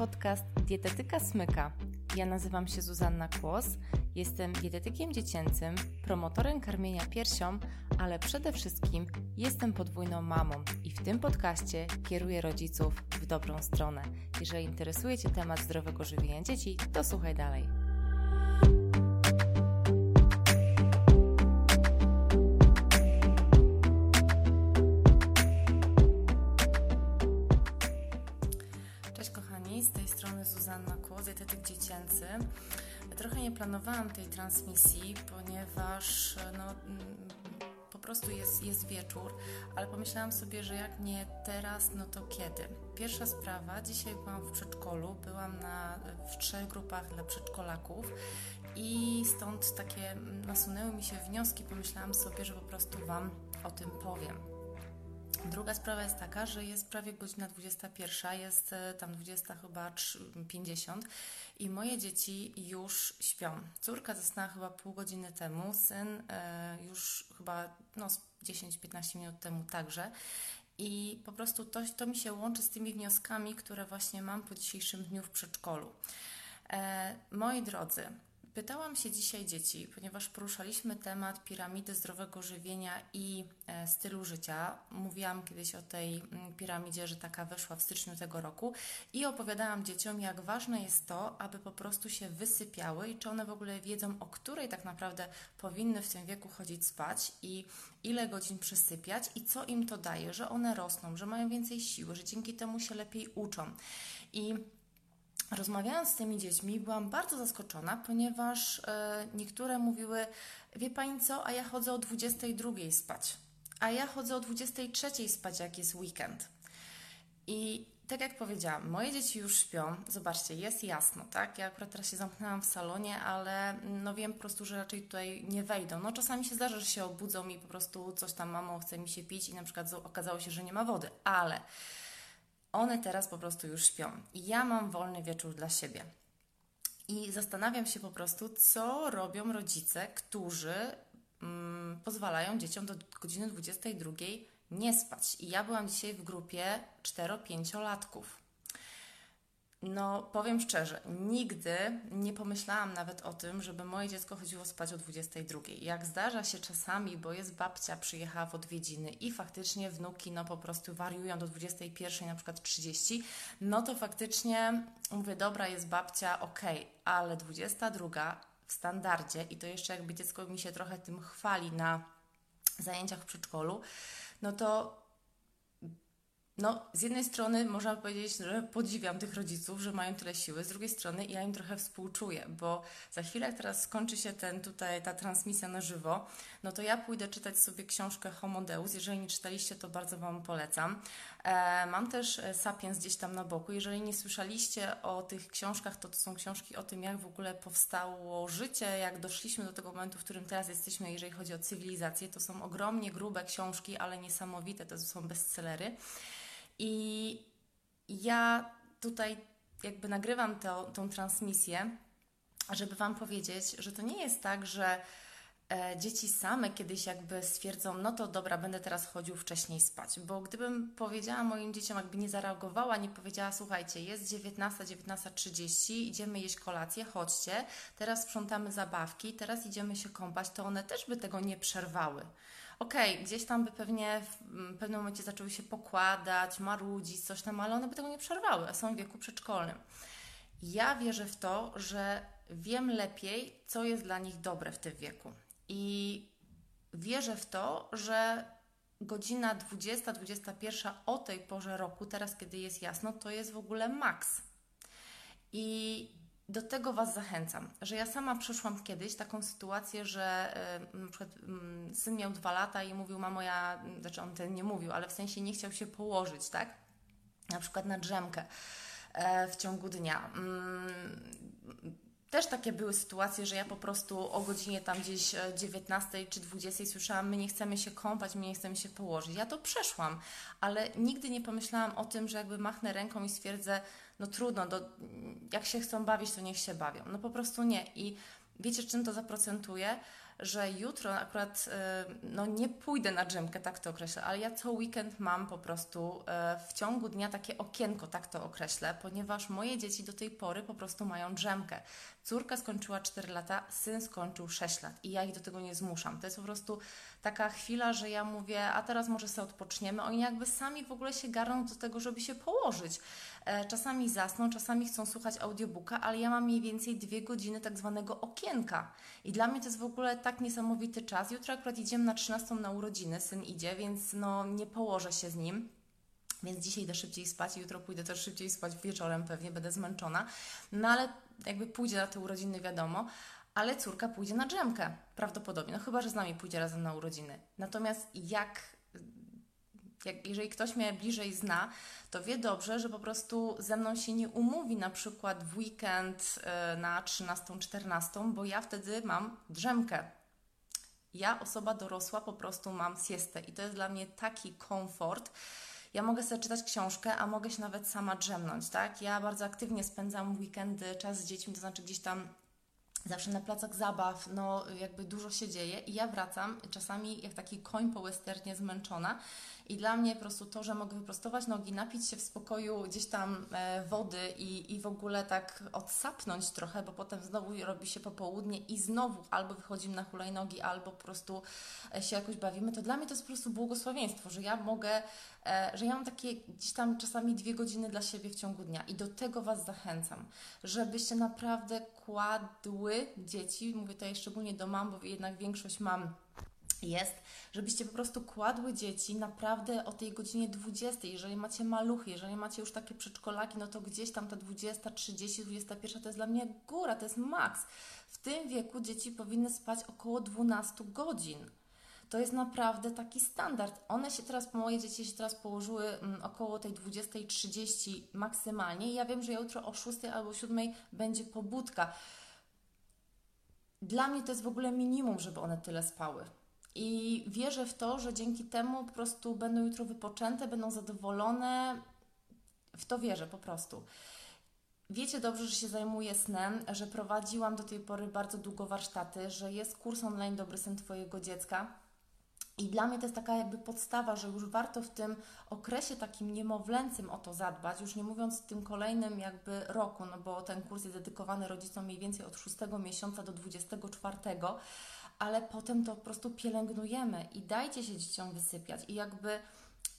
podcast Dietetyka Smyka. Ja nazywam się Zuzanna Kłos, jestem dietetykiem dziecięcym, promotorem karmienia piersią, ale przede wszystkim jestem podwójną mamą i w tym podcaście kieruję rodziców w dobrą stronę. Jeżeli interesuje Cię temat zdrowego żywienia dzieci, to słuchaj dalej. Trochę nie planowałam tej transmisji, ponieważ no, po prostu jest, jest wieczór, ale pomyślałam sobie, że jak nie teraz, no to kiedy? Pierwsza sprawa, dzisiaj byłam w przedszkolu, byłam na, w trzech grupach dla przedszkolaków i stąd takie nasunęły mi się wnioski, pomyślałam sobie, że po prostu Wam o tym powiem. Druga sprawa jest taka, że jest prawie godzina 21, jest e, tam 20 chyba 50 i moje dzieci już śpią. Córka zasnęła chyba pół godziny temu, syn e, już chyba no, 10-15 minut temu także. I po prostu to, to mi się łączy z tymi wnioskami, które właśnie mam po dzisiejszym dniu w przedszkolu. E, moi drodzy, Pytałam się dzisiaj dzieci, ponieważ poruszaliśmy temat piramidy zdrowego żywienia i e, stylu życia. Mówiłam kiedyś o tej mm, piramidzie, że taka weszła w styczniu tego roku i opowiadałam dzieciom, jak ważne jest to, aby po prostu się wysypiały i czy one w ogóle wiedzą, o której tak naprawdę powinny w tym wieku chodzić spać i ile godzin przysypiać i co im to daje, że one rosną, że mają więcej siły, że dzięki temu się lepiej uczą. I Rozmawiając z tymi dziećmi, byłam bardzo zaskoczona, ponieważ e, niektóre mówiły: Wie pani co, a ja chodzę o 22 spać, a ja chodzę o 23 spać, jak jest weekend. I tak jak powiedziałam, moje dzieci już śpią. Zobaczcie, jest jasno, tak? Ja akurat teraz się zamknęłam w salonie, ale no wiem po prostu, że raczej tutaj nie wejdą. No czasami się zdarza, że się obudzą i po prostu coś tam, mamo, chce mi się pić i na przykład okazało się, że nie ma wody, ale one teraz po prostu już śpią. I ja mam wolny wieczór dla siebie. I zastanawiam się po prostu, co robią rodzice, którzy mm, pozwalają dzieciom do godziny 22 nie spać. I ja byłam dzisiaj w grupie 4-5-latków. No, powiem szczerze, nigdy nie pomyślałam nawet o tym, żeby moje dziecko chodziło spać o 22. Jak zdarza się czasami, bo jest babcia, przyjechała w odwiedziny i faktycznie wnuki no po prostu wariują do 21, na przykład 30, no to faktycznie mówię, dobra, jest babcia, okej, okay, ale 22 w standardzie i to jeszcze jakby dziecko mi się trochę tym chwali na zajęciach w przedszkolu, no to no, z jednej strony można powiedzieć, że podziwiam tych rodziców, że mają tyle siły, z drugiej strony ja im trochę współczuję, bo za chwilę, jak teraz skończy się ten tutaj ta transmisja na żywo, no to ja pójdę czytać sobie książkę Homo Deus. Jeżeli nie czytaliście, to bardzo Wam polecam. E, mam też e, Sapiens gdzieś tam na boku. Jeżeli nie słyszeliście o tych książkach, to to są książki o tym, jak w ogóle powstało życie, jak doszliśmy do tego momentu, w którym teraz jesteśmy, jeżeli chodzi o cywilizację. To są ogromnie grube książki, ale niesamowite, to są bestsellery. I ja tutaj jakby nagrywam to, tą transmisję, żeby Wam powiedzieć, że to nie jest tak, że e, dzieci same kiedyś jakby stwierdzą, no to dobra, będę teraz chodził wcześniej spać. Bo gdybym powiedziała moim dzieciom, jakby nie zareagowała, nie powiedziała, słuchajcie, jest 19, 19.30, idziemy jeść kolację, chodźcie, teraz sprzątamy zabawki, teraz idziemy się kąpać, to one też by tego nie przerwały okej, okay, gdzieś tam by pewnie w pewnym momencie zaczęły się pokładać, marudzić, coś tam, ale one by tego nie przerwały, a są w wieku przedszkolnym. Ja wierzę w to, że wiem lepiej, co jest dla nich dobre w tym wieku. I wierzę w to, że godzina 20-21 o tej porze roku, teraz kiedy jest jasno, to jest w ogóle maks. I do tego Was zachęcam, że ja sama przeszłam kiedyś taką sytuację, że na przykład syn miał dwa lata i mówił, mamo, ja, znaczy on ten nie mówił, ale w sensie nie chciał się położyć, tak? Na przykład na drzemkę e, w ciągu dnia. Też takie były sytuacje, że ja po prostu o godzinie tam gdzieś 19 e, czy 20 słyszałam, my nie chcemy się kąpać, my nie chcemy się położyć. Ja to przeszłam, ale nigdy nie pomyślałam o tym, że jakby machnę ręką i stwierdzę, no trudno, do, jak się chcą bawić, to niech się bawią. No po prostu nie. I wiecie, czym to zaprocentuje? że jutro akurat e, no, nie pójdę na drzemkę, tak to określę, ale ja co weekend mam po prostu e, w ciągu dnia takie okienko, tak to określę, ponieważ moje dzieci do tej pory po prostu mają drzemkę. Córka skończyła 4 lata, syn skończył 6 lat i ja ich do tego nie zmuszam. To jest po prostu taka chwila, że ja mówię, a teraz może sobie odpoczniemy. Oni jakby sami w ogóle się garną do tego, żeby się położyć. E, czasami zasną, czasami chcą słuchać audiobooka, ale ja mam mniej więcej dwie godziny tak zwanego okienka. I dla mnie to jest w ogóle tak niesamowity czas. Jutro akurat idziemy na 13 na urodziny, syn idzie, więc no nie położę się z nim. Więc dzisiaj idę szybciej spać jutro pójdę też szybciej spać wieczorem pewnie, będę zmęczona. No ale jakby pójdzie na te urodziny, wiadomo ale córka pójdzie na drzemkę prawdopodobnie, no chyba, że z nami pójdzie razem na urodziny. Natomiast jak, jak jeżeli ktoś mnie bliżej zna, to wie dobrze, że po prostu ze mną się nie umówi na przykład w weekend e, na 13-14, bo ja wtedy mam drzemkę. Ja, osoba dorosła, po prostu mam siestę i to jest dla mnie taki komfort. Ja mogę sobie czytać książkę, a mogę się nawet sama drzemnąć, tak? Ja bardzo aktywnie spędzam weekendy, czas z dziećmi, to znaczy gdzieś tam zawsze na placach zabaw, no jakby dużo się dzieje i ja wracam czasami jak taki koń po westernie zmęczona i dla mnie po prostu to, że mogę wyprostować nogi, napić się w spokoju gdzieś tam e, wody i, i w ogóle tak odsapnąć trochę, bo potem znowu robi się popołudnie i znowu albo wychodzimy na hulajnogi, albo po prostu e, się jakoś bawimy, to dla mnie to jest po prostu błogosławieństwo, że ja mogę, e, że ja mam takie gdzieś tam czasami dwie godziny dla siebie w ciągu dnia i do tego Was zachęcam, żebyście naprawdę kładły dzieci, mówię tutaj szczególnie do mam, bo jednak większość mam jest, żebyście po prostu kładły dzieci naprawdę o tej godzinie 20. Jeżeli macie maluchy, jeżeli macie już takie przedszkolaki, no to gdzieś tam ta 20, 30, 21 to jest dla mnie góra, to jest maks. W tym wieku dzieci powinny spać około 12 godzin. To jest naprawdę taki standard. One się teraz, moje dzieci się teraz położyły mm, około tej 20.30 maksymalnie. Ja wiem, że jutro o 6 albo 7 będzie pobudka. Dla mnie to jest w ogóle minimum, żeby one tyle spały. I wierzę w to, że dzięki temu po prostu będą jutro wypoczęte, będą zadowolone. W to wierzę po prostu. Wiecie dobrze, że się zajmuję snem, że prowadziłam do tej pory bardzo długo warsztaty, że jest kurs online Dobry Sen Twojego dziecka. I dla mnie to jest taka jakby podstawa, że już warto w tym okresie takim niemowlęcym o to zadbać, już nie mówiąc w tym kolejnym jakby roku, no bo ten kurs jest dedykowany rodzicom mniej więcej od 6 miesiąca do 24, ale potem to po prostu pielęgnujemy i dajcie się dzieciom wysypiać i jakby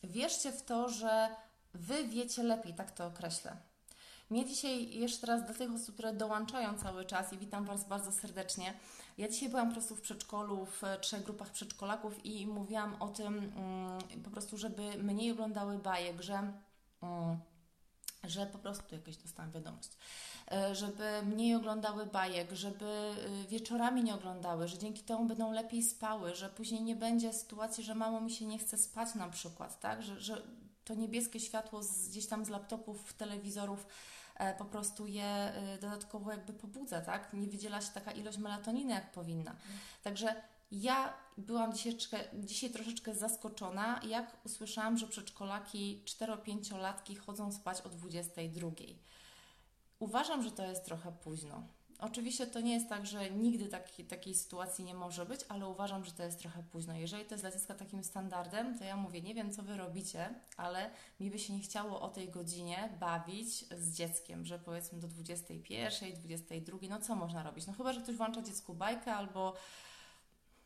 wierzcie w to, że Wy wiecie lepiej, tak to określę. Mnie dzisiaj, jeszcze raz do tych osób, które dołączają cały czas i witam Was bardzo serdecznie. Ja dzisiaj byłam po prostu w przedszkolu, w trzech grupach przedszkolaków i mówiłam o tym mm, po prostu, żeby mniej oglądały bajek, że, mm, że po prostu jakieś dostałam wiadomość, E, żeby mniej oglądały bajek, żeby e, wieczorami nie oglądały, że dzięki temu będą lepiej spały, że później nie będzie sytuacji, że mamo mi się nie chce spać na przykład, tak? Że, że to niebieskie światło z, gdzieś tam z laptopów, telewizorów e, po prostu je dodatkowo jakby pobudza, tak? Nie wydziela się taka ilość melatoniny, jak powinna. Także ja byłam dzisiaj, dzisiaj troszeczkę zaskoczona, jak usłyszałam, że przedszkolaki 4-5-latki chodzą spać o 22. Uważam, że to jest trochę późno. Oczywiście to nie jest tak, że nigdy taki, takiej sytuacji nie może być, ale uważam, że to jest trochę późno. Jeżeli to jest dla dziecka takim standardem, to ja mówię, nie wiem co Wy robicie, ale mi by się nie chciało o tej godzinie bawić z dzieckiem, że powiedzmy do 21, 22, no co można robić? No chyba, że ktoś włącza dziecku bajkę albo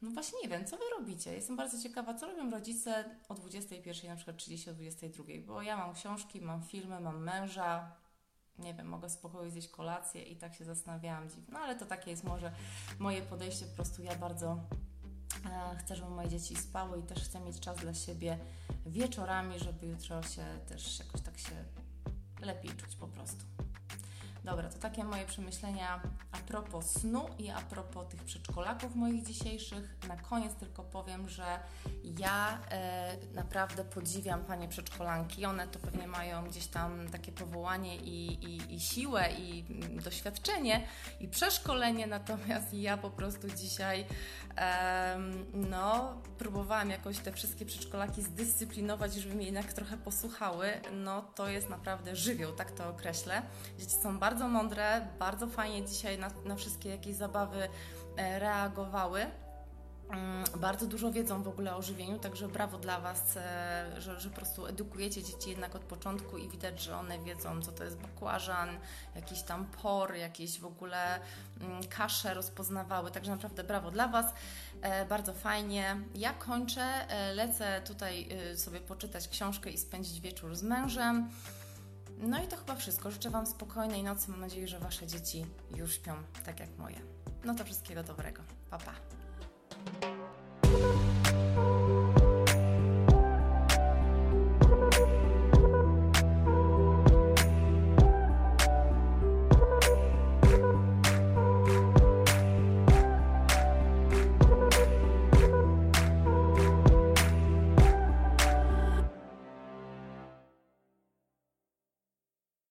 no właśnie nie wiem, co Wy robicie? Jestem bardzo ciekawa, co robią rodzice o 21, na przykład 30, o 22, bo ja mam książki, mam filmy, mam męża, nie wiem, mogę spokojnie zjeść kolację i tak się zastanawiałam dziwnie. No ale to takie jest może moje podejście, po prostu ja bardzo e, chcę, żeby moje dzieci spały i też chcę mieć czas dla siebie wieczorami, żeby jutro się też jakoś tak się lepiej czuć po prostu. Dobra, to takie moje przemyślenia a propos snu i a propos tych przedszkolaków moich dzisiejszych. Na koniec tylko powiem, że ja e, naprawdę podziwiam panie przedszkolanki. One to pewnie mają gdzieś tam takie powołanie i, i, i siłę, i mm, doświadczenie, i przeszkolenie, natomiast ja po prostu dzisiaj no, próbowałam jakoś te wszystkie przedszkolaki zdyscyplinować, żeby mnie jednak trochę posłuchały. No to jest naprawdę żywioł, tak to określę. Dzieci są bardzo mądre, bardzo fajnie dzisiaj na, na wszystkie jakieś zabawy e, reagowały. Mm, bardzo dużo wiedzą w ogóle o żywieniu, także brawo dla Was, e, że, że po prostu edukujecie dzieci jednak od początku i widać, że one wiedzą, co to jest bakłażan, jakiś tam por, jakieś w ogóle mm, kasze rozpoznawały, także naprawdę brawo dla Was, e, bardzo fajnie. Ja kończę, lecę tutaj sobie poczytać książkę i spędzić wieczór z mężem. No i to chyba wszystko. Życzę Wam spokojnej nocy. Mam nadzieję, że Wasze dzieci już śpią tak jak moje. No to wszystkiego dobrego. Pa, pa.